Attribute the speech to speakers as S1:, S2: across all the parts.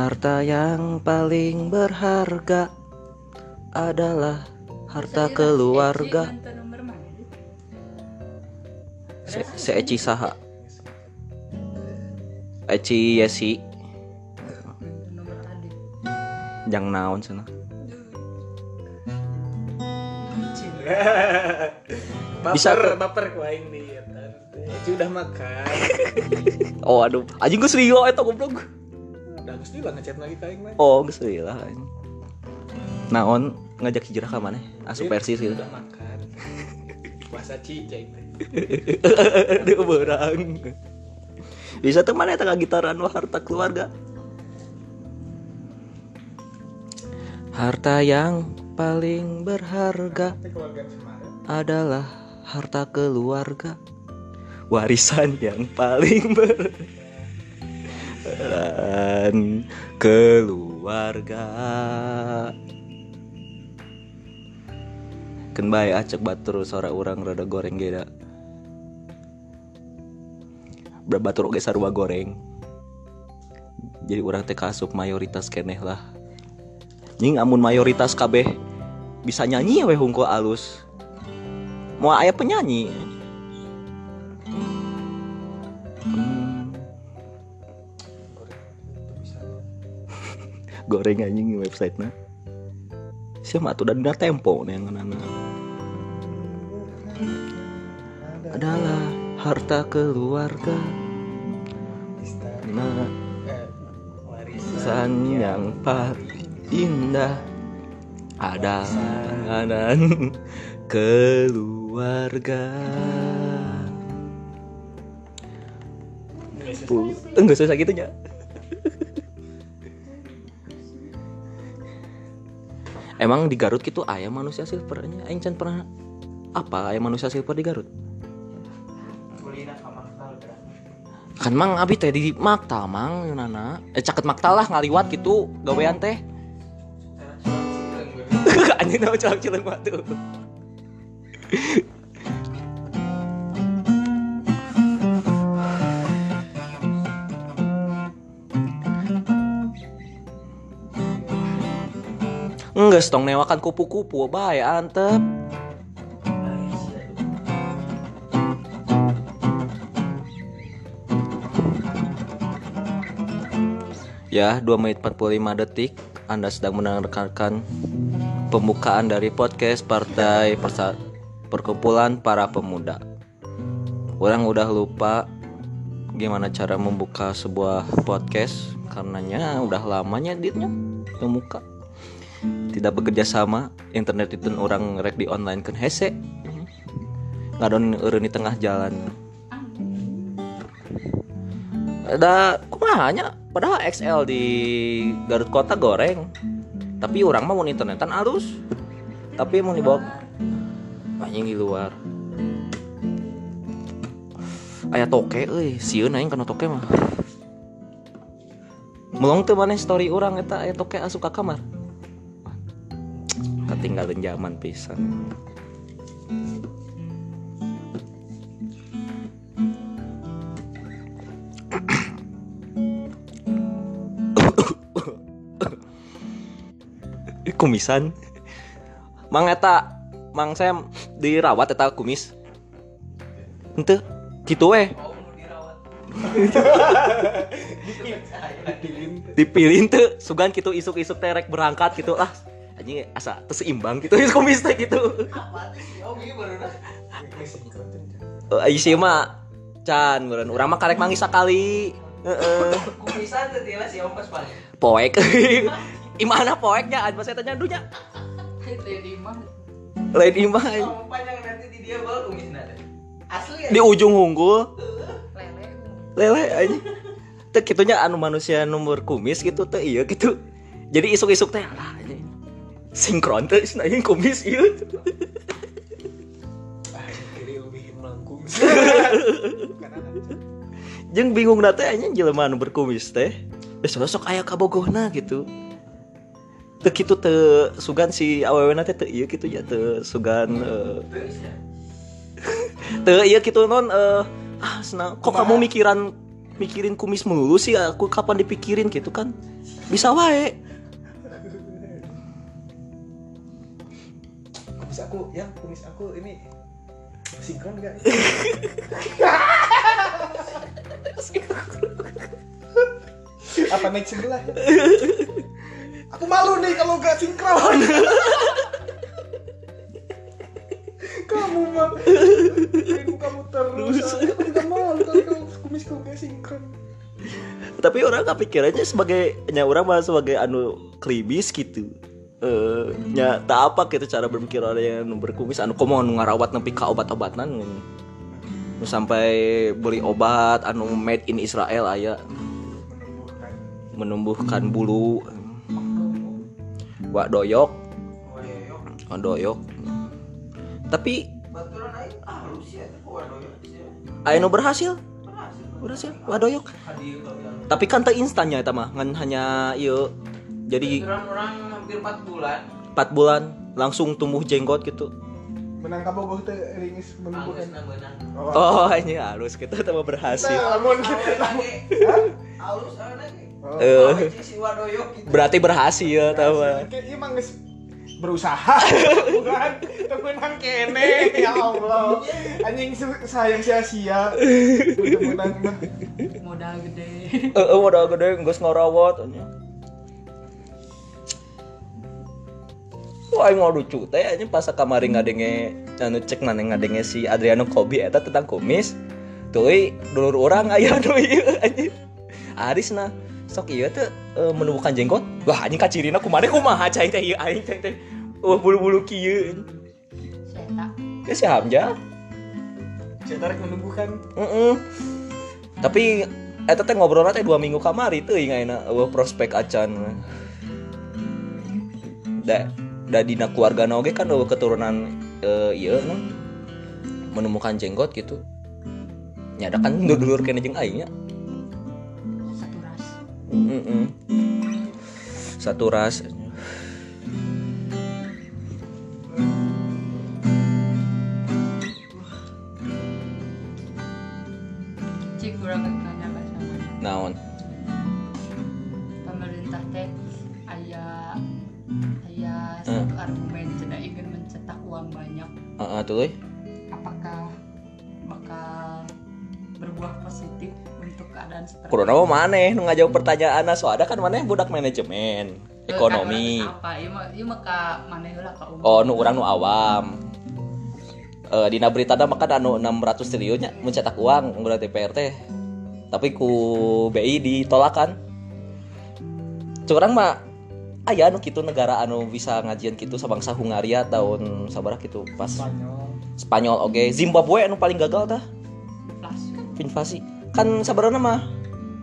S1: Harta yang paling berharga adalah harta keluarga. Se, se Eci saha? Eci Yesi. Jang naon sana.
S2: baper,
S1: Bisa ke-
S2: baper ku aing nih. Eci udah makan.
S1: Oh aduh, anjing geus lilo eta goblok.
S2: Geus lah ngechat lagi ka aing.
S1: Oh geus lila. anjing. Naon ngajak hijrah ka maneh? Asup persis gitu.
S2: Udah makan. Puasa ci cai.
S1: Dia berang. Bisa tuh mana eta gitaran wah harta keluarga. Harta yang paling berharga adalah harta keluarga. Warisan yang paling ber dan keluarga. Bae acek batur sora urang rada goreng geda. Batur oge sarua goreng. Jadi urang teh kasup mayoritas keneh lah. Nying amun mayoritas kabeh bisa nyanyi we hungkul alus. Mau aya penyanyi. Goreng anjing website na. Siapa tuh? Dan tempo nih yang nana adalah harta keluarga. Nah
S2: Eh, warisan
S1: San yang paling indah ada dan keluarga. Enggak usah gitunya Emang di Garut gitu ayam manusia silvernya? Aing can pernah apa ayam manusia silver di Garut? Kan mang abi teh di maktal mang Yunana. Eh caket maktal lah ngaliwat gitu gawean teh. Anjing tau celak celak tuh Enggak, stong newakan kupu-kupu, bae antep. Ya, 2 menit 45 detik Anda sedang mendengarkan pembukaan dari podcast Partai Persa Perkumpulan Para Pemuda. Orang udah lupa gimana cara membuka sebuah podcast karenanya udah lamanya ditnya membuka tidak bekerja sama internet itu orang rek di online kan hese. Ngadon eureun di tengah jalan. Ada kumahanya padahal XL di Garut Kota goreng. Tapi orang mah mau internetan halus tapi mau dibawa anjing di luar. Aya toke euy sieun aing kana toke mah. Melong teu maneh story orang eta aya toke asup ka kamar ketinggalan zaman pisan. Kumisan. Mang eta mang saya dirawat eta kumis. Ente gitu eh dipilih tuh sugan gitu isuk-isuk terek berangkat gitu lah anjing asa terseimbang gitu kumis teh gitu? Oh, ayo sih mah can meureun urang mah karek manggis sakali. Heeh.
S3: Kumisan paling.
S1: poek. Imana poeknya? Ada saya tanya dunya
S3: Itu di mah.
S1: lain imah.
S3: Panjang nanti di dia. Asli
S1: di ujung unggul.
S3: Lele.
S1: lele aja teu kitunya anu manusia nomor kumis gitu teh iya gitu. Jadi isuk-isuk teh lah sinkron teh cenah ieu kumis
S2: Ah, kiri lebih melengkung.
S1: Jeung bingung nate aja jelema anu berkumis teh. Wes sok aya kabogohna gitu. Teu kitu teu sugan si awewena teh teu ieu kitu ya teu sugan eh,
S3: ya.
S1: teu ieu kitu non eh, ah senang. Kok kamu mikiran mikirin kumis melulu sih? Aku kapan dipikirin gitu kan? Bisa wae
S2: kumis aku ya kumis aku ini sinkron gak apa naik sebelah? Aku malu nih kalau gak sinkron. Kamu mah ibu kamu terus. Aku juga malu kalau kamu kumisku gak sinkron.
S1: Tapi orang kepikirannya sebagai nya orang malah sebagai anu klibis gitu eh nya tak apa gitu cara berpikir orang yang berkumis. Anu komo anu ngarawat nepi ka obat-obatan nu sampai beli obat anu made in Israel aya. Menumbuhkan bulu. Wak doyok. Doyok. Tapi nu berhasil.
S3: Berhasil.
S1: wak
S3: tapi
S1: kan teu instannya eta mah ngan hanya ieu. Jadi
S3: hampir 4 bulan.
S1: 4 bulan langsung tumbuh jenggot gitu.
S2: Menang kabogoh teh ringis
S3: Anggus
S2: menumbuhkan
S3: beunang.
S1: oh. Ini halus kita tambah berhasil.
S2: Lamun.
S3: Awe lagi. Halus lagi.
S1: Eh,
S3: si wadoyok gitu.
S1: berarti berhasil tambah
S2: Kayak iya berusaha. Bukan. Itu menang kene. Ya Allah. Anjing sayang sia-sia. Mah
S3: Modal gede.
S1: eh eh, udah gede geus ngarawat aing mau lucu teh nya pas kamari ngadenge anu cek mana ngadenge si Adriano Kobi eta tentang kumis. Tuh dulur orang aya anu ieu anjing. Aris nah sok ieu teh eh, menumbuhkan jenggot. Wah, anjing kacirina kumaha kumaha cai teh ieu aing cai teh. Wah, bulu-bulu kieu. Ya si
S2: saya tarik menumbuhkan
S1: Heeh. Tapi eta teh ngobrolna teh 2 minggu kamari teuing ayeuna eueuh prospek acan. Da da dina keluarga oge kan eueuh keturunan eh, ieu non menemukan jenggot gitu. Nyada kan dulur kene jeung aing nya.
S3: Satu ras.
S1: Heeh. Satu ras. Naon?
S3: Banyak.
S1: Heeh tuh.
S3: Apakah bakal berbuah positif untuk keadaan seperti
S1: Kurona mah maneh nu ngajawab pertanyaan soalnya kan maneh budak manajemen
S3: Eh,
S1: ekonomi.
S3: kan apa? Ieu mah ieu mah ka maneh heula ka.
S1: Oh, nu orang nu awam. Eh dina berita mah kan anu 600 triliunnya mencetak uang DPR teh. Tapi ku BI ditolakan. Curang mah aya anu kitu negara anu bisa ngajian kitu sabangsa Hungaria tahun sabaraha kitu pas?
S2: Spanyol.
S1: Spanyol oge Zimbabwe anu paling gagal tah?
S3: Inflasi.
S1: invasi. Kan mah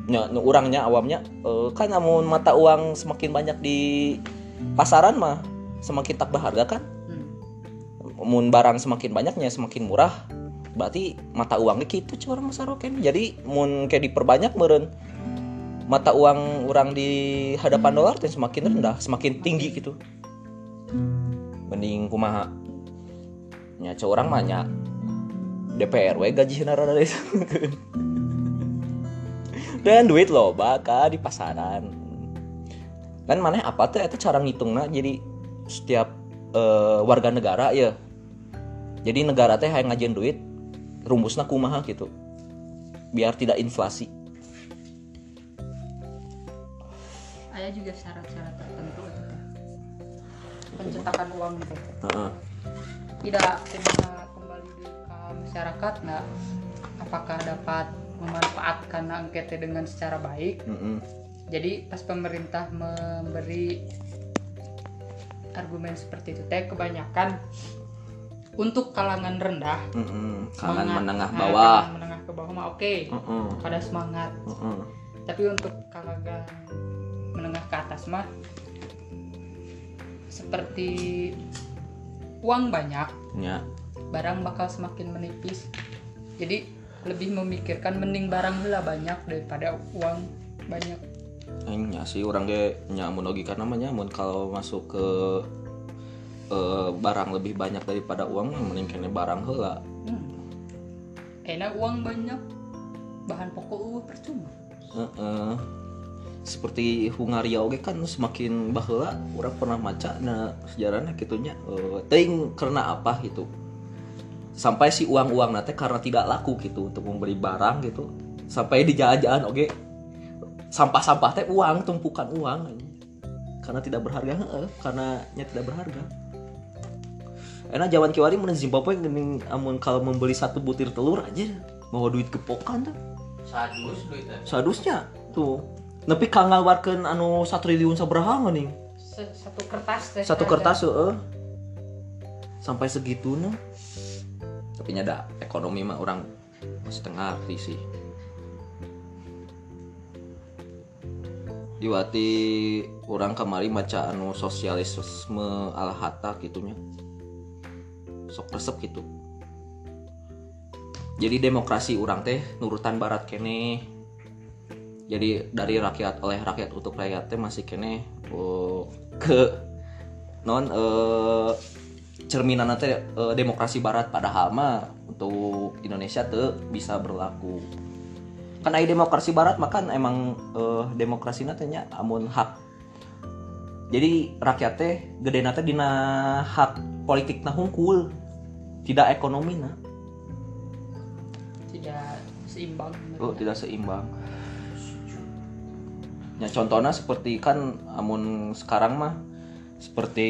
S1: nya nu urangnya awamnya eh, kan namun mata uang semakin banyak di pasaran mah semakin tak berharga kan?
S3: Hmm.
S1: mun barang semakin banyaknya semakin murah. Berarti mata uangnya gitu curang masaroken jadi mun kayak diperbanyak meren mata uang orang di hadapan dolar teh semakin rendah semakin tinggi gitu. Mending kumaha? Nya curang mah nya DPR we gaji rada dan duit loba ka di pasaran. Kan mana apa tuh? Itu cara ngitungna. Jadi setiap eh, warga negara ya. Jadi negara teh yang ngajian duit rumusna kumaha gitu. Biar tidak inflasi
S3: Juga syarat-syarat tertentu gitu. Pencetakan uang gitu. Tidak bisa kembali ke masyarakat nggak? Apakah dapat memanfaatkan angket dengan secara baik? Jadi pas pemerintah memberi argumen seperti itu teh kebanyakan untuk kalangan rendah
S1: Mm-mm. kalangan
S3: semangat.
S1: menengah bawah
S3: kalangan menengah ke bawah mah oke
S1: Mm-mm.
S3: pada semangat
S1: Mm-mm.
S3: tapi untuk kalangan ke atas mah seperti uang banyak
S1: ya.
S3: barang bakal semakin menipis. Jadi lebih memikirkan mending barang heula banyak daripada uang banyak.
S1: Nya sih orang ge nya mun logika namanya mun kalau masuk ke eh, barang lebih banyak daripada uang mending kene barang heula.
S3: Hmm. enak uang banyak bahan pokok uh percuma.
S1: Heeh. Seperti Hungaria oge kan semakin baheula orang pernah maca na sejarahnya gitunya eh, teuing karena apa gitu. Sampai si uang-uang nate karena tidak laku gitu untuk membeli barang gitu. Sampai di jalan-jalan oge sampah-sampah teh uang tumpukan uang karena tidak berharga karena nya tidak berharga. Enak jaman kiwari mun Zimbabwe geuning amun kalau membeli satu butir telur aja mau duit gepokan tuh
S4: sadus duitnya
S1: sadusnya tuh nepi ka ngaluarkeun anu 1 triliun sabaraha nih
S3: Se- satu kertas teh
S1: satu kertas heeh. Sampai segitunya. Tapi nyada ekonomi mah orang masih tengah ngerti sih diwati orang kemari baca anu sosialisme ala hatta gitunya sok resep gitu jadi demokrasi orang teh nurutan barat kene jadi dari rakyat oleh rakyat untuk rakyat teh masih kene oh, ke non eh, cerminan teh eh, demokrasi barat. Padahal mah untuk Indonesia tuh bisa berlaku. Kan aya demokrasi barat makan emang eh, demokrasi nya amun hak. Jadi rakyat teh gede teh dina hak politik nah hungkul tidak ekonomi nah.
S3: Tidak seimbang.
S1: Oh, tidak seimbang. Ya contohnya seperti kan amun sekarang mah seperti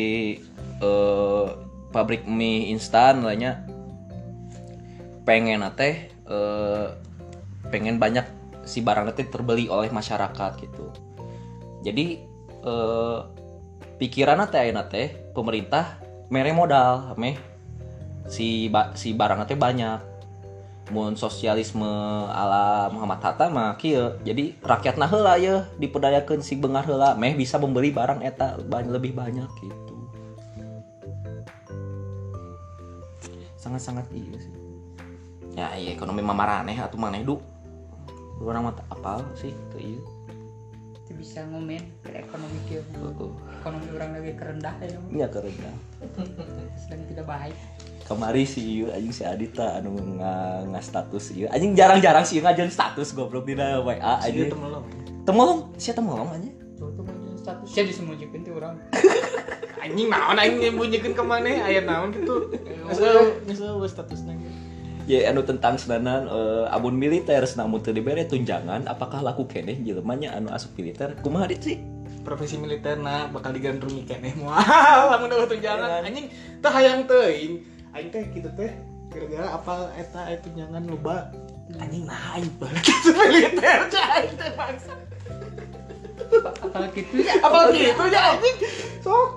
S1: eh, pabrik mie instan lainnya pengen teh eh, pengen banyak si barang teh terbeli oleh masyarakat gitu. Jadi eh, pikiran teh ayeuna teh pemerintah mere modal meh si ba- si barang teh banyak mun sosialisme ala Muhammad Hatta mah kieu. Jadi rakyat nah heula ya diperdayakeun si bengar heula. Meh bisa membeli barang eta lebih banyak gitu. Sangat-sangat iya sih. Ya iya ekonomi mamaraneh atau maneh du. Orang mah teu apal sih teu ieu.
S3: Itu bisa ngomen ke ekonomi kieu. Ekonomi orang lagi kerendah ya
S1: nya kerendah.
S3: Sedang tidak baik
S1: kemari si ieu anjing si Adita anu nga, nga status ieu. Anjing jarang-jarang sih ngajeun status goblok dina WA anjing.
S4: temen lo
S1: temolong sia temolong anjing?
S3: Status. Saya disembunyikan tuh orang?
S2: Anjing naon aing nyembunyikan ke mana? Aya naon gitu
S4: we statusnya
S1: ya anu tentang sedanan eh, abun militer namun teu dibere tunjangan apakah laku keneh? Jelema nya anu asup militer. Kumaha dit sih?
S2: Profesi militer nah bakal digandrungi keneh. Moal lamun tunjangan.
S1: Iya.
S2: anjing teu hayang teuing aing teh kitu teh gara-gara apa eta aya tunjangan loba. Anjing nah aing balik ke militer aing teh bangsa.
S3: Apalagi itu ya?
S2: Apalagi itu ya anjing. Sok.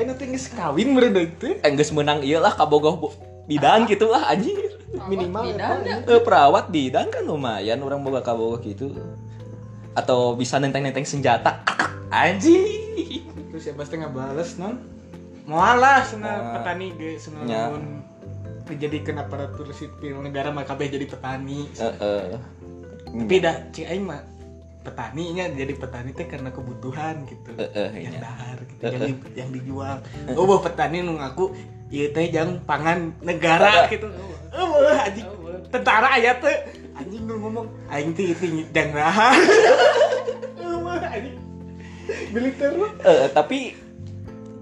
S2: Aing nanti geus kawin meureun teh.
S1: Enggeus menang ieu lah kabogoh bu- bidan gitu lah anjing.
S2: Minimal
S3: Bidan,
S2: eta,
S3: ya.
S1: Eh, perawat bidan kan lumayan orang boga kabogoh gitu. Atau bisa nenteng-nenteng senjata. Anjing.
S2: Terus ya pasti ngabales non moal lah sana petani ge sana
S1: Ya.
S2: dijadikan aparatur sipil negara mah kabeh jadi petani.
S1: Heeh.
S2: tapi dah cik aing mah petaninya jadi petani teh karena kebutuhan gitu.
S1: Heeh,
S2: yang
S1: iya.
S2: dahar gitu yang, di- yang dijual. Oh bah petani nu ngaku ieu teh jang pangan negara gitu. Oh anjing. Tentara aya teh. Anjing nu ngomong aing teh itu jang dahar oh anjing. Militer
S1: Eh, tapi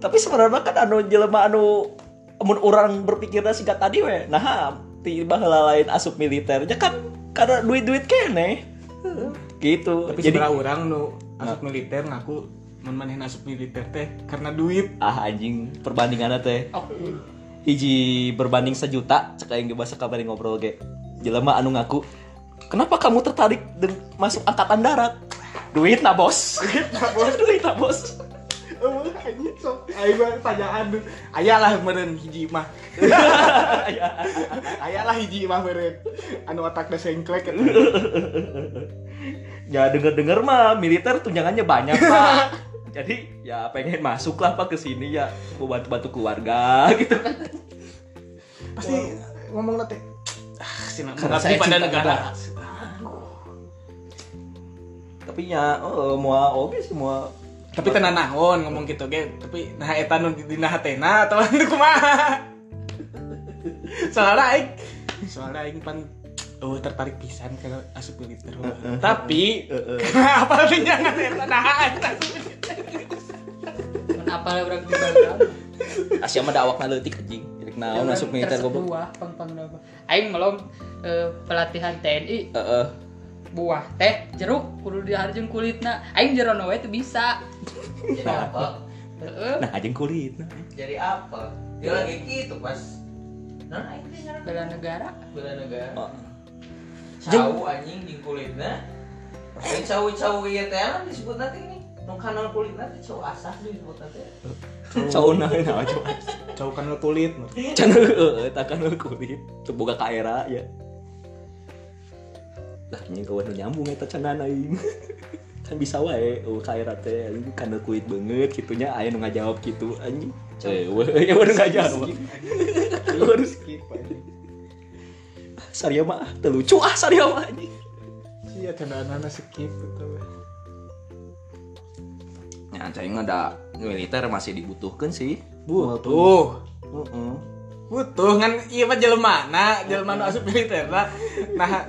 S1: tapi sebenarnya kan anu jelema anu mun orang berpikirnya singkat tadi we. Nah tiba lain asup militernya kan karena duit-duit kene. Gitu.
S2: Tapi
S1: jadi
S2: sebenarnya orang nu asup militer ngaku mun maneh asup militer teh karena duit.
S1: Ah anjing. Perbandingannya teh.
S3: Oh
S1: hiji berbanding sejuta cek aing bahasa kabari ngobrol ge. Jelema anu ngaku kenapa kamu tertarik masuk angkatan darat? Duit nah bos. Duit nah bos. Duit nah bos
S2: Oh, anjing sok aing mah tanyaan nu aya lah meureun hiji mah. Aya lah hiji mah meureun anu otakna sengklek eta.
S1: Ya denger denger mah militer tunjangannya banyak pak. Jadi ya pengen masuk lah pak ke sini ya. Mau bantu bantu keluarga gitu.
S2: Pasti ngomong nanti ah sina
S1: Karena
S2: mengabdi
S1: saya
S2: pada negara.
S1: Tapi ya oh, mau oke semua
S2: tapi tenan naon ngomong gitu ge. Tapi nah eta nu dina hatena atau anu kumaha? Soalnya aing soalnya aing pan oh tertarik pisan ke asup militer tapi kenapa tunjangan eta nah eta
S3: kenapa orang tinggal
S1: Asia mah dawak leutik anjing. Rek naon masuk militer goblok.
S3: aing melom eh, pelatihan TNI
S1: Heeh.
S3: Buah teh jeruk kudu diharjun kulitna aing jerono we teu bisa
S4: Jadi apa?
S1: Nah, anjing kulit. Nah.
S4: Jadi apa? Dia lagi gitu pas. Nah, ini sekarang
S3: bela negara
S4: bela negara.
S1: Oh.
S4: Cau anjing di kulitnya. Ini cau-cau iya teh kan disebut nanti nih. Nu kanal kulit nanti cau asah disebut nanti.
S1: Cauna nah coba.
S2: jauh kan kulit
S1: Can heeh takan kulit. Teu boga kaera ya. Lah nya kawan nyambung eta canan aing. kan bisa wae oh kaera teh anjing kana kulit banget kitunya aya nu ngajawab gitu anjing. Eh, ya baru ngajawab. Baru
S2: skip aja
S1: Saria mah teu lucu ah Saria mah anjing.
S2: iya candaan skip gitu
S1: Ya, cai ada militer masih dibutuhkan sih.
S2: butuh
S1: Heeh.
S2: butuh kan iya mah jelema na jelema nu asup militer nah nah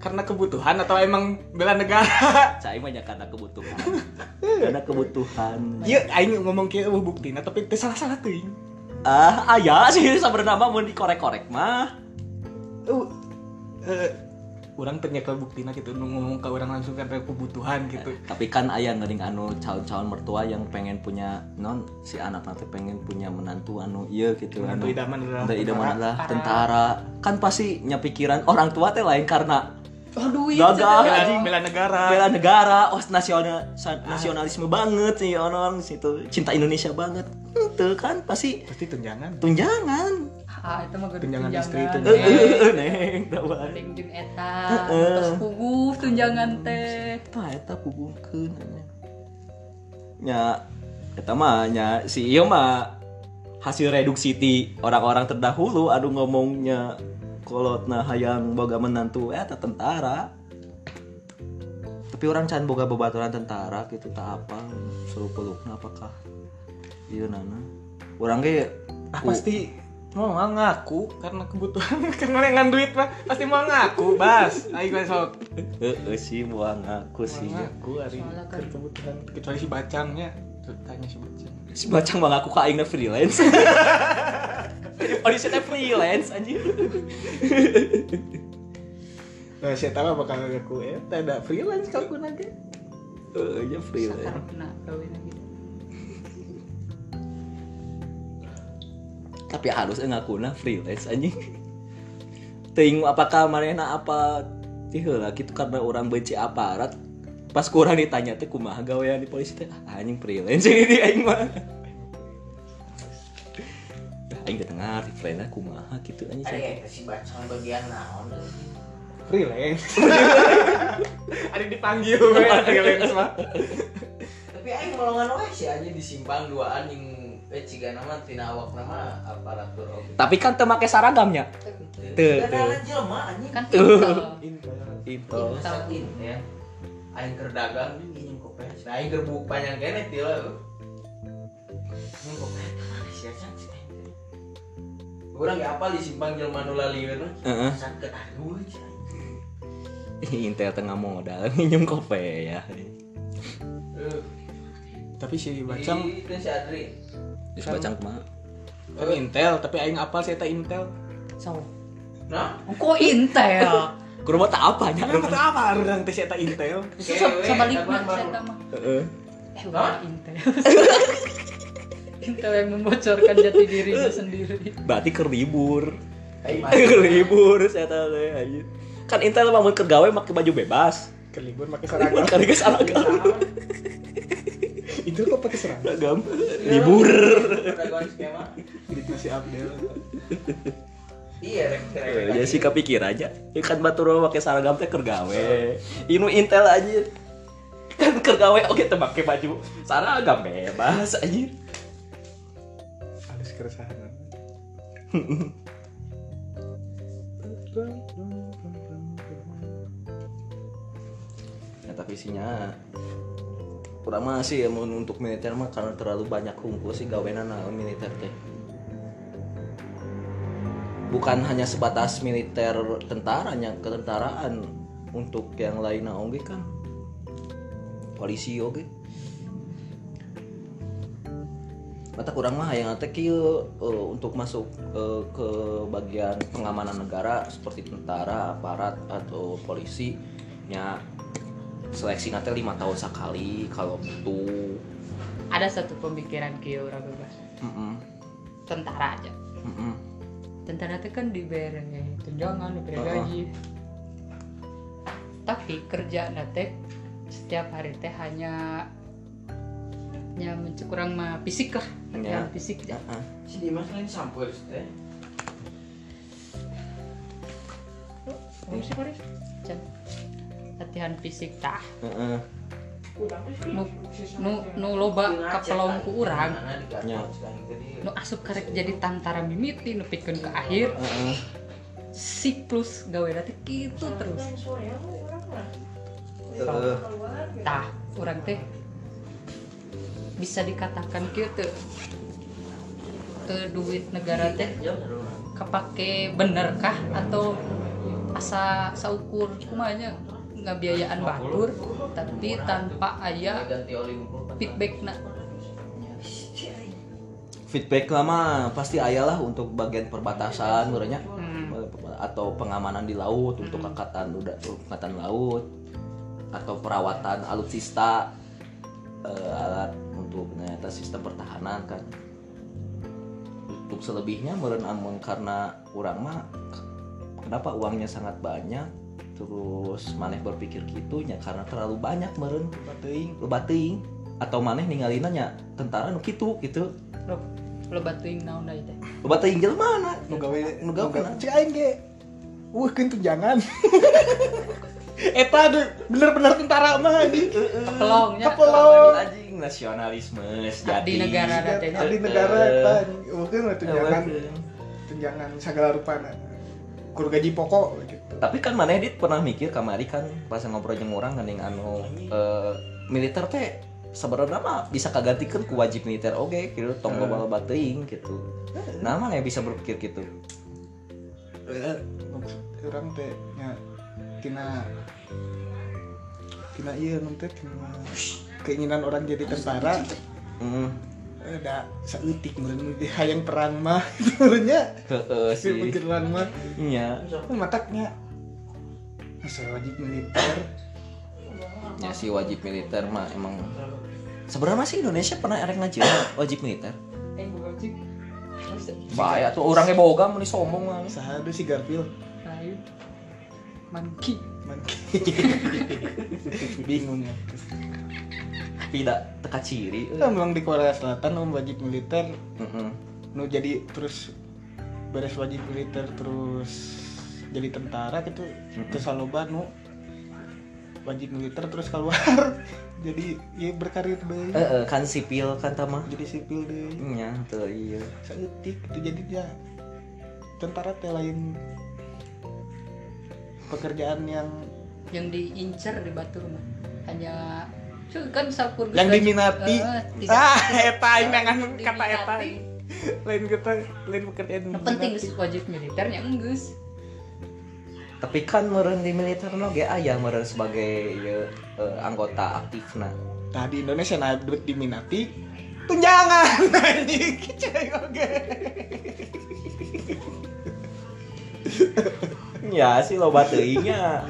S2: karena kebutuhan atau emang bela negara
S1: Cai mah nya karena kebutuhan. karena kebutuhan.
S2: iya aing ngomong kieu eueuh buktina tapi teu salah-salah teuing
S1: Ah, aya sih sebenarnya mah mau dikorek-korek mah.
S2: uh, eh, orang ternyata buktina gitu ngomong ke orang langsung karena kebutuhan gitu
S1: Tapi kan aya ngering anu calon-calon mertua yang pengen punya non si anak nanti pengen punya menantu anu iya gitu
S2: Menantu
S1: anu.
S2: idaman adalah
S1: Menantu idaman
S2: tentara.
S1: adalah tentara. Kan pasti nya pikiran orang tua teh lain karena
S3: oh duit.
S1: Gagah,
S2: bela, negara.
S1: Bela negara, oh nasional nasionalisme banget sih orang situ. Cinta Indonesia banget. Itu kan pasti.
S2: Pasti tunjangan.
S1: Tunjangan.
S3: ah itu mah kudu
S2: Tunjangan
S3: tunjangan.
S2: istri,
S1: Eh,
S2: tunjangan.
S1: eh, eh, neng,
S3: jeung eta
S1: Heeh.
S3: terus puguh tunjangan teh.
S1: Eta eta pupungkeun nya. Nya eta mah nya si ieu mah hasil reduksi ti orang-orang terdahulu aduh ngomongnya kolotna hayang boga menantu eta tentara. Tapi orang can boga babaturan tentara gitu tak apa suruh pelukna apakah ieu nana. Urang ge
S2: ah, pasti mau ngaku karena kebutuhan karena dengan duit mah pasti mau ngaku bas ayo gue sok
S1: Heeh sih
S2: mau
S1: sih.
S2: ngaku hari
S3: kan-
S2: ke kebutuhan kecuali si bacangnya tanya si bacang
S1: Si bacang bang aku ka aingna freelance. Oh, di sana freelance anjir.
S2: nah saya tahu bakal ngaku eh ada freelance kalau nanti
S1: Oh, ya freelance.
S3: gitu
S1: Tapi harus ngakuna freelance anjing. Ting apakah manehna apa. Ih lah gitu karena orang benci aparat. Pas kurang ditanya teh kumaha gawean di polisi? Teh ah, anjing freelance. Ini aing mah. Ah, aing teh ngarti freelance kumaha gitu anjing
S4: ya si bacaan bagian naon.
S2: freelance. Ada dipanggil we, freelance mah.
S4: Tapi aing molongan wae sih aja disimpang duaan yang eh ciga nama tina awak nama aparatur oke.
S1: tapi kan teu make saragamnya. Tuh,
S4: Gak ada jelema anjing.
S3: kan intel.
S1: Itu
S4: Sakin ya. Aing keur dagang di minum kopi. Nah, aing keur buk panjang kene ti lah. Minum kopi mana sih aja? Urang ge apal di simpang jelema nu lalieun.
S1: Heeh.
S4: Sakit aduh.
S1: Intel tengah modal minum kopi ya
S4: Eh,
S2: tapi si bacang
S4: Itu si Adri.
S1: Terus bacang kumaha
S2: kan intel tapi aing apal saya tak intel
S1: sama
S4: Nah,
S3: kok intel
S1: Kurang tak apa nya
S2: Kenapa tak apa orang teh tak intel
S3: Sa- sama
S4: baru.
S3: saya mah
S1: Heeh.
S3: eh intel intel yang membocorkan jati dirinya sendiri
S1: Berarti ke libur.
S4: Aing mah.
S1: Ke libur saya tahu anjir. Kan Intel mah mun keur gawe make baju bebas.
S2: ke libur pakai seragam
S1: Kan geus seragam.
S2: itu kok pakai seragam
S1: Seragam. Libur.
S2: Di si Abdel
S4: Iya, rek rek.
S1: Ya sih kepikir aja. Ya kan batur mah make seragam teh keur gawe. Inu Intel aja. Kan keur gawe oke teh make baju seragam bebas anjir.
S2: Keresahan.
S1: Ya tapi isinya kurang masih ya untuk militer mah karena terlalu banyak kumpul sih gawenan naon militer teh. Bukan hanya sebatas militer tentaranya ketentaraan untuk yang lainnya oke kan. Polisi oke Mata kurang mah yang teh eh, untuk masuk eh, ke bagian pengamanan negara seperti tentara, aparat atau polisi nya seleksi nanti lima tahun sekali kalau itu
S3: ada satu pemikiran kieu urang bebas
S1: Mm-mm.
S3: tentara aja
S1: Mm-mm.
S3: tentara itu kan diberi tunjangan diberi
S1: Heeh.
S3: gaji tapi kerja nate setiap hari teh hanya ya mencukurang mah fisik lah latihan
S1: Ya.
S3: fisik ya.
S1: Ah,
S4: Si Dimas lain sampul teh.
S3: Oh, sih, Boris? Latihan fisik tah
S1: heeh.
S3: nu nu nu loba kapelong ku urang
S1: Ya.
S3: nu asup karek jadi tantara mimiti nu pikeun ke akhir
S1: Heeh.
S3: siklus gawe teh gitu terus tah orang teh bisa dikatakan gitu ke duit negara teh kepake bener kah? Atau asa saukur? Kumanya ngabiayaan batur tapi tanpa aya
S4: ganti oli
S3: feedback na
S1: feedback lama pasti ayah lah untuk bagian perbatasan urangnya
S3: Hmm.
S1: atau pengamanan di laut untuk angkatan udah angkatan laut. Atau perawatan alutsista eh, alat untuk ternyata sistem pertahanan kan untuk selebihnya meren amun karena orang mah kenapa uangnya sangat banyak terus maneh berpikir gitunya karena terlalu banyak meren
S2: Bateuing.
S1: lebating atau maneh ninggalinanya tentara nu kitu gitu
S3: lo lo batuin naon da teh
S1: lebating jelema mana
S2: Nu gawe
S1: Nu gawe
S2: gawe
S1: na.
S2: cek aing ge. Wah, kan tunjangan. Eta bener-bener tentara mah anjing.
S3: kapelongnya
S2: Kapelong.
S1: Anjing nasionalisme
S3: di
S1: sejati.
S3: negara
S2: Abdi negara anjing. Mungkin tunjangan tunjangan segala rupana. Kur gaji pokok gitu.
S1: tapi kan mana dit pernah mikir kamari kan pas ngobrol jeung orang gandeng anu eh, militer teh sebenarnya mah bisa kagantikan ku wajib militer oke gitu tong global bateuing gitu. Nah mana yang bisa berpikir gitu?
S2: Eh, Orang teh nya tina tina iya teh tina keinginan orang jadi tentara
S1: hmm.
S2: ada saeutik meureun hayang perang mah menurutnya
S1: Heeh
S2: si
S1: sih.
S2: pikiran mah.
S1: Iya.
S2: Oh, mataknya. Masa wajib militer.
S1: Ya si wajib militer mah emang. Sebenarnya sih Indonesia pernah erek ngaji wajib militer?
S3: Eh sih
S1: bahaya tuh orangnya boga meni sombong mah.
S2: Sahadu si Garfield.
S3: Monkey.
S2: Monkey. bingung ya
S1: tidak teka ciri
S2: Kan memang di Korea Selatan om wajib militer.
S1: Heeh.
S2: nu jadi terus beres wajib militer terus jadi tentara gitu. Terus saloba nu wajib militer terus keluar. Jadi ya berkarir deh.
S1: Eh, eh, kan sipil kan tama?
S2: Jadi sipil deh.
S1: Nya tuh iya.
S2: Seetik itu jadi dia tentara teh lain. Pekerjaan yang
S3: yang diincer di Batur mah hanya kan sakur
S2: yang diminati.
S3: Eh, tidak-
S2: ah eta nangan
S3: Diminati.
S2: kata eta. Lain kita lain pekerjaan
S3: Yang penting
S2: diminati.
S3: sih wajib militernya enggeus
S1: tapi kan meren di militer no ge aya meren sebagai ya, eh, anggota aktif nah
S2: Nah di Indonesia nah duit diminati tunjangan anjing. Oke.
S1: ya sih lo bateuingnya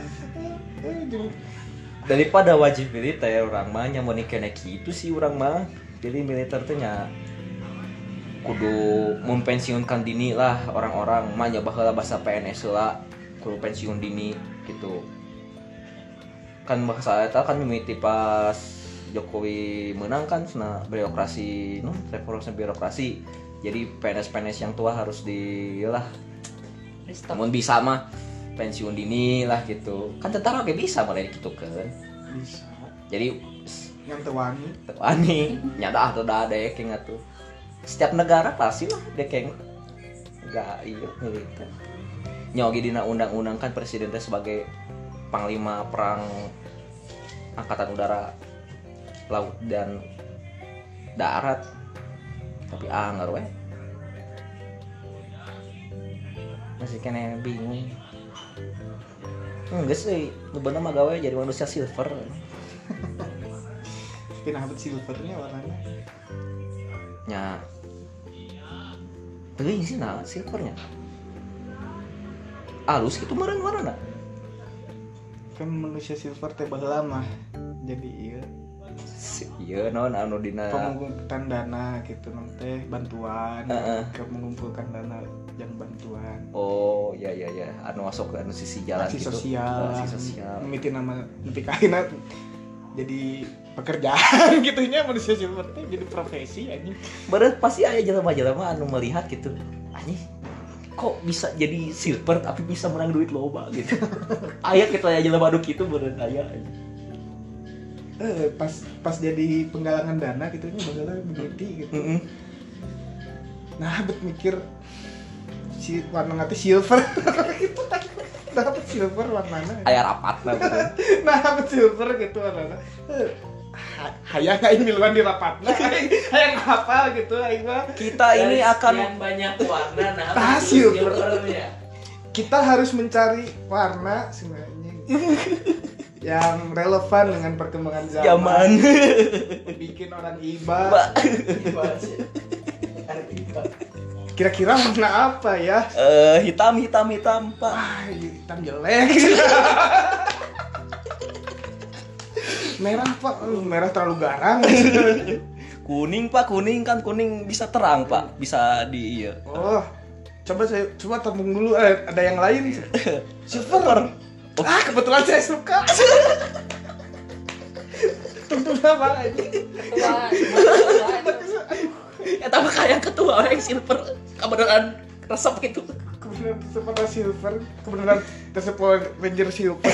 S1: daripada wajib militer orang mah nya mau kena gitu sih orang mah. Jadi militer teh nya kudu mempensiunkan dini lah orang-orang. Mah baheula bahasa PNS lah kudu pensiun dini gitu. Kan bahasa eta kan mimiti pas Jokowi menang kan sana birokrasi no reformasi birokrasi. Jadi PNS-PNS yang tua harus di lah namun bisa mah pensiun dini lah gitu. Kan tentara oke bisa mulai gitu kan
S2: bisa.
S1: Jadi
S2: yang tewani
S1: ani nyata atau dah ada yang tuh. Setiap negara pasti lah dekeng enggak iya militer nyogi dina undang-undang kan presiden teh sebagai panglima perang angkatan udara laut dan darat. Tapi anggar we. Masih kena bingung enggak sih bener mah gawe jadi manusia silver.
S2: Kenapa silvernya warnanya.
S1: Nya Teuing sih nah silvernya. Alus itu meren warna
S2: kan manusia silver teh mah jadi iya
S1: iya non anu dina?
S2: Pengumpulan dana gitu nanti bantuan.
S1: Heeh.
S2: ke mengumpulkan dana yang bantuan.
S1: Oh ya ya ya. Anu masuk anu sisi jalan
S2: aksi
S1: gitu?
S2: sosial.
S1: Aksi sosial.
S2: Mimiti nama mimpi kainat jadi pekerjaan gitunya manusia teh jadi profesi anjing.
S1: Bener pasti ada jelema-jelema anu melihat gitu. Anjing kok bisa jadi silver tapi bisa menang duit loba gitu? Aya kita ya jelema anu kitu bener aya anjing.
S2: Eh pas pas jadi penggalangan dana gitunya bagaimana mimiti gitu
S1: Mm-mm.
S2: nah bet mikir si warna nanti silver gitu dapat silver warnanya
S1: aya rapat lah bener.
S2: nah dapat silver gitu warnanya Eh, hayang aing miluan di rapat nah hayang hafal gitu aing mah
S1: kita ini akan
S4: sekian banyak warna nah
S2: Ah,
S4: betul,
S2: silver.
S4: silvernya.
S2: kita harus mencari warna sebenarnya yang relevan dengan perkembangan zaman,
S1: zaman.
S2: Bikin orang iba. Kira-kira warna apa ya?
S1: Eh, hitam hitam hitam pak.
S2: Ah hitam jelek. Merah pak. Uh, merah terlalu garang.
S1: Kuning pak. Kuning kan kuning bisa terang pak. Bisa di iya.
S2: Oh coba saya coba tabung dulu. Eh, ada yang lain? Silver ah kebetulan saya suka. Tentu apa aja
S1: ya tapi kayak ketua yang silver. Kebenaran resep gitu.
S2: Kebenaran tersebut silver. Kebenaran tersebut ranger silver.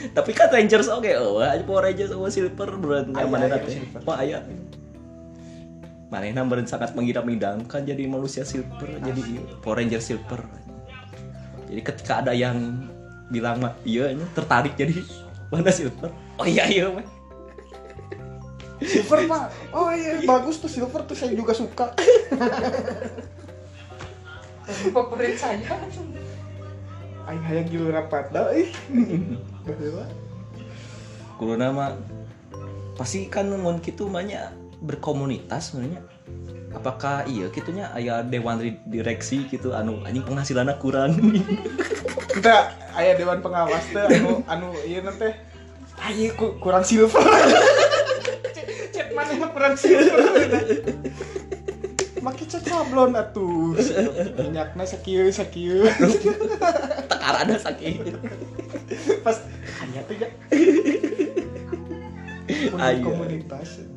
S1: Tapi kan Rangers oke. Oh aja Power Rangers sama Silver. Berat
S2: Aya,
S1: mana nanti. wah aya mana berat sangat mengidam-idamkan jadi manusia Silver. Jadi Power Ranger Silver jadi ketika ada yang bilang mah iya ini tertarik jadi mana Silver oh iya iya mah.
S2: Silver pak. Oh iya bagus tuh silver tuh. Saya juga suka.
S3: Favorit saya.
S2: Aing hayang gilu rapat dah ih. Baheula.
S1: Kulo nama pasti kan mun kitu banyak berkomunitas sebenarnya apakah iya kitunya aya dewan di- direksi gitu anu anjing penghasilannya kurang
S2: kita aya dewan pengawas teh anu anu ieu nanti ayo ku, kurang silver. Cet- cet mana mah kurang silver? Maki cat sablon atuh. Minyakna sakieu sakieu.
S1: Tekarana sakit
S2: pas hanya tuh ya. Komunitas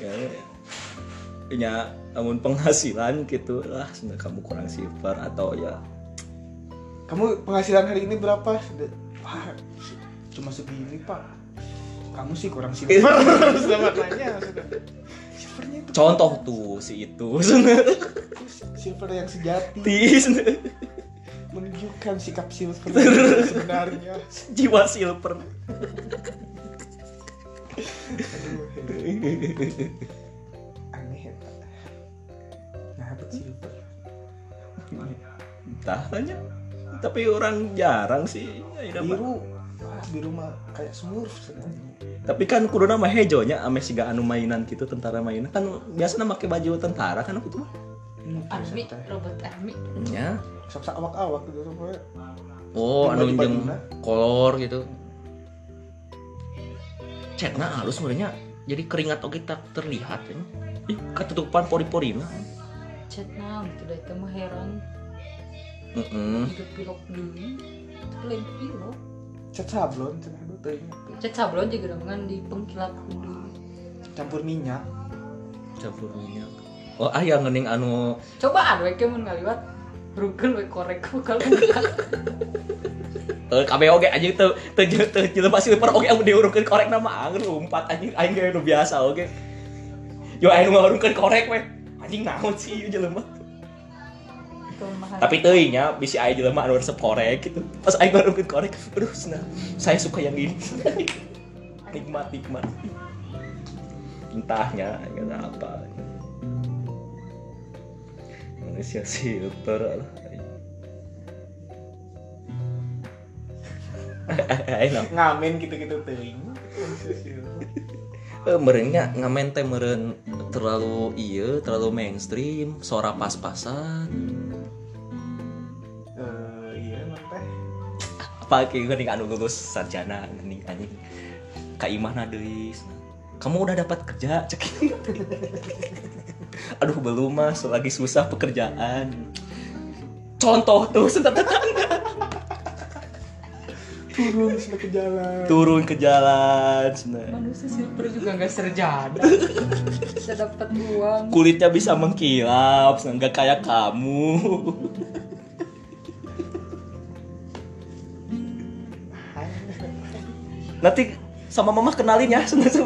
S1: ya ya. Namun penghasilan gitu lah. Sebenarnya kamu kurang silver atau ya.
S2: Kamu penghasilan hari ini berapa? Sudah- cuma segini pak. Kamu sih kurang silver. Selamat nanya sudah silvernya itu
S1: contoh tuh si itu.
S2: Silver yang sejati. Menunjukkan sikap silver sebenarnya.
S1: Jiwa silver
S2: Aduh, aneh ya Pak. nah apa silver
S1: entah aja tapi orang jarang sih. Ya,
S2: biru. Wah biru mah kayak smurf sebenarnya.
S1: Tapi kan kudu nama hejonya ame siga anu mainan gitu tentara mainan. Kan biasa make baju tentara kan aku tuh mah.
S3: army robot army.
S1: Ya
S2: sok awak awak gitu
S1: oh anu
S2: bajuna.
S1: kolor gitu cetna halus sebenarnya. Jadi keringat oke tak terlihat ya. Ih, ketutupan pori-pori mah
S3: chat naon itu dah itu mah heran
S1: Heeh.
S3: hidup pilok dulu. Itu lain pilok.
S2: Cat sablon
S3: chat sablon juga dengan di pengkilap dulu.
S2: Campur minyak.
S1: Campur minyak. Oh ah yang ngening anu
S3: coba ada we mun ngaliwat. Rugel we korek kalau
S1: anjing teu teu teu jelema silver oge anu diurungkeun korek nama angin umpat anjing aing ge nu biasa oge. Yo aing nu ngurungkeun korek we. Anjing naon sih ieu jelema tapi teuing nya bisi aya jelema anu korek gitu. Pas aing ngurungkeun korek aduh senang saya suka yang ini. Nikmat nikmat. Tintahnya gitu apa. Manusia silver Ayo,
S2: ngamen gitu-gitu silver
S1: Eh, merenya ngamen teh meren terlalu iya terlalu mainstream suara pas-pasan.
S2: Eh, iya teh.
S1: Apa kayak gini anu lulus sarjana nih anjing kak Imah deui. Kamu udah dapat kerja cek. Aduh belum mas. Lagi susah pekerjaan. Contoh tuh sentat
S2: turun ke jalan.
S1: Turun ke jalan senat.
S3: manusia silver juga nggak serjana bisa dapat uang.
S1: Kulitnya bisa mengkilap nggak kayak kamu. Nanti sama mama kenalin ya senat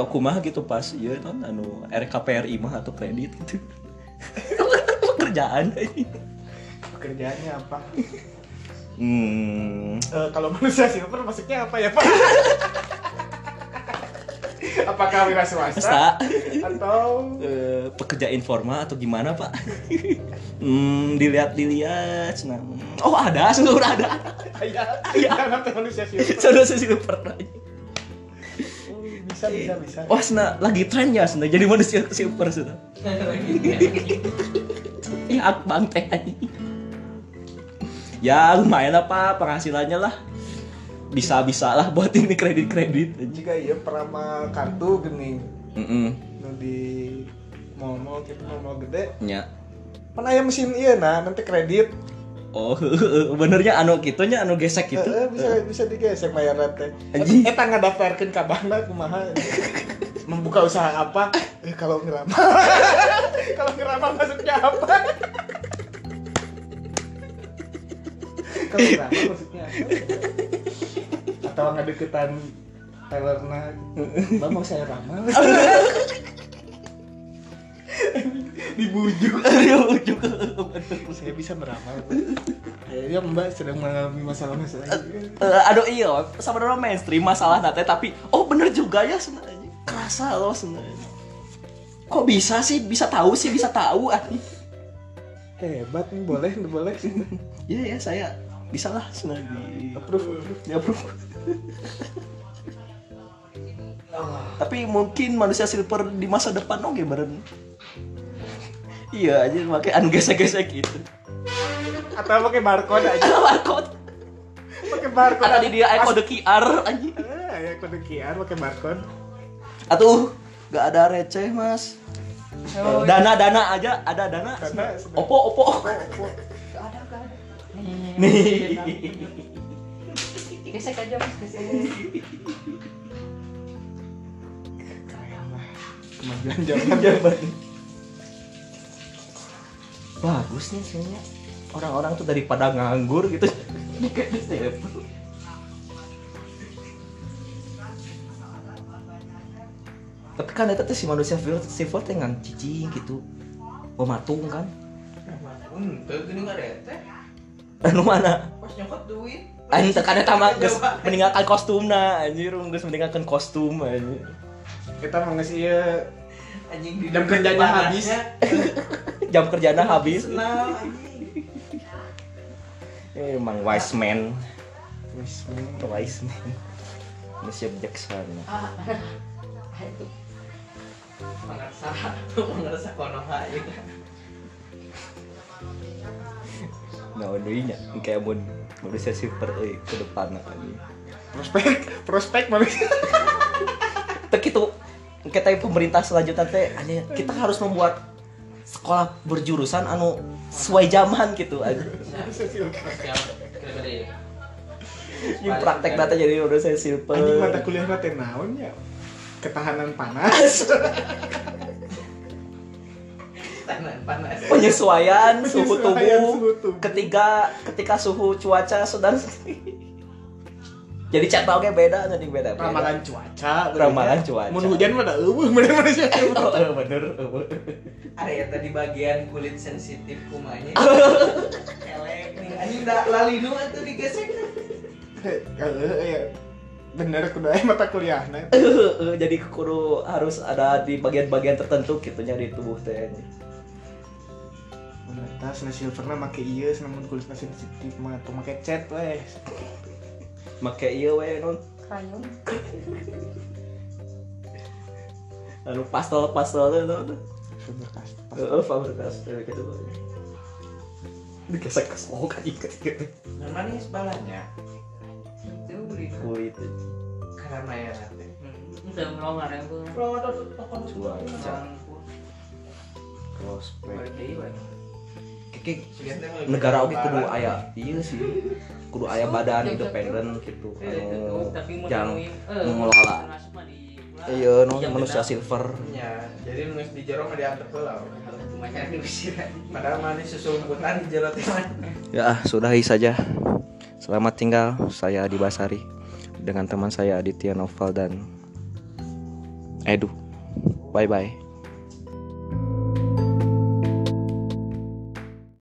S1: atau kumah gitu pas iya kan anu RKPRI mah atau kredit gitu. Pekerjaan.
S2: Pekerjaannya apa?
S1: Hmm.
S2: Eh, kalau manusia silver maksudnya apa ya pak? Apakah wira swasta?
S1: Asta,
S2: atau?
S1: Eh, pekerja informal atau gimana pak? hmm, dilihat dilihat, nah. oh ada, sudah ada,
S2: ya ya nanti manusia silver.
S1: Pernah.
S2: Oh, bisa bisa bisa.
S1: Wah, sena lagi tren ya, sena jadi manusia silver sudah. Ya, bang teh. Ya lumayan lah pak. Penghasilannya lah. Bisa bisa lah buat ini kredit kredit.
S2: jika iya perama kartu gini.
S1: Mm
S2: nu di mall-mall gitu mall-mall gede.
S1: Ya.
S2: mana ya mesin iya nah nanti kredit
S1: Oh, benernya anu gitunya anu gesek gitu.
S2: Eh, eh, bisa bisa digesek bayar teh
S1: Anjing.
S2: eta ngadaftarkeun ka bankna kumaha? Membuka usaha apa? Eh kalau ngeramal kalau ngeramal maksudnya apa? Kalau ngeramal maksudnya apa? Atau ngadeketan Taylorna Mbak mau saya ramal dibujuk.
S1: Juga.
S2: saya bisa meramal kayaknya mbak sedang mengalami masalah-masalah
S1: Eh, aduh iya. Sebenarnya mainstream masalah nate tapi oh bener juga ya sebenarnya. Kerasa loh sebenarnya. Kok bisa sih? Bisa tahu sih bisa tahu. Ah
S2: hebat nih boleh boleh.
S1: Iya ya saya bisa lah sebenarnya.
S2: Approve approve.
S1: Ya bro tapi mungkin manusia silver di masa depan oke beren iya aja pakai gesek-gesek gitu.
S2: Atau pakai barcode aja.
S1: Ada barcode.
S2: Pakai barcode.
S1: Ada di dia aya kode QR anjing.
S2: Ah ya kode QR pakai barcode.
S1: Atuh gak ada receh mas.
S3: Oh,
S1: dana dana aja ada dana.
S2: Dana,
S1: opo opo
S3: Gak ada gak ada. Nih
S1: nih
S3: gesek aja mas gesek.
S2: Kemajuan zaman
S1: bagus nih sebenarnya orang-orang tuh daripada nganggur gitu. Kayak di tapi kan itu tuh si manusia silver teh ngan cicing gitu. Mematung kan.
S4: Untuk gini nggak ada
S1: anu mana?
S4: Pas nyokot duit.
S1: anjing tekan eta mah geus meninggalkan kostumna anjir. Geus meninggalkan kostum anjir.
S2: Kita mau ngasih ya
S4: Anjing di
S2: Jam kerjanya habis.
S1: jam kerjanya habis. Eh, emang wise man.
S2: Wis
S1: wise man. Manusia bijaksana
S3: ah itu
S4: Mengerasa, mengerasa konoha ya.
S1: nah nya kayak mun manusia silver euy ke depan anjing.
S2: Prospek prospek manusia
S1: Tek itu kita pemerintah selanjutnya teh kita harus membuat sekolah berjurusan anu sesuai zaman gitu.
S4: Kira-kira.
S1: Ini praktek data jadi manusia silver
S2: anjing mata kuliah teh naon ya ketahanan panas
S4: panas.
S1: penyesuaian suhu tubuh
S2: suhu tubuh.
S1: ketika ketika suhu cuaca sedang jadi cat oke beda jadi beda beda.
S2: ramalan cuaca
S1: Ramalan cuaca.
S2: mun hujan mah da eueuh bener manusia silver
S1: oh, eh, bener eh.
S4: Ada ya tadi bagian kulit sensitif kumanya. Kelek nih. Anjing da lalinu atuh digesek.
S2: Heeh, ya bener kudu aya mata kuliahna
S1: Eh, jadi kudu harus ada di bagian-bagian tertentu gitunya di tubuh teh
S2: tas na silverna make ieu namun kulitna sensitif mah tuh make cat weh
S1: make ieu we non
S3: krayon
S1: anu pastel-pastel teh non
S2: Faber Castell
S1: Heeh, Faber Castell gitu. Dikesek kesok anjing gitu.
S4: Nah, manis balanya
S3: itu beli
S1: Kulit
S4: karena ya nanti.
S3: udah melongar ya bu.
S1: Cuaca. Prospek. Kiki
S4: Sigitnya mah
S1: negara
S4: lebih
S1: kudu
S4: barang.
S1: aya iya sih. Kudu aya badan independen gitu. Anu yang mengelola iya no manusia silver.
S4: Ya, jadi nulis di jero mah diantar heula. Padahal manis susumputan di jero
S1: ya sudahi saja. Selamat tinggal saya Adi Basari. Dengan teman saya Aditya Noval dan Edu. Bye bye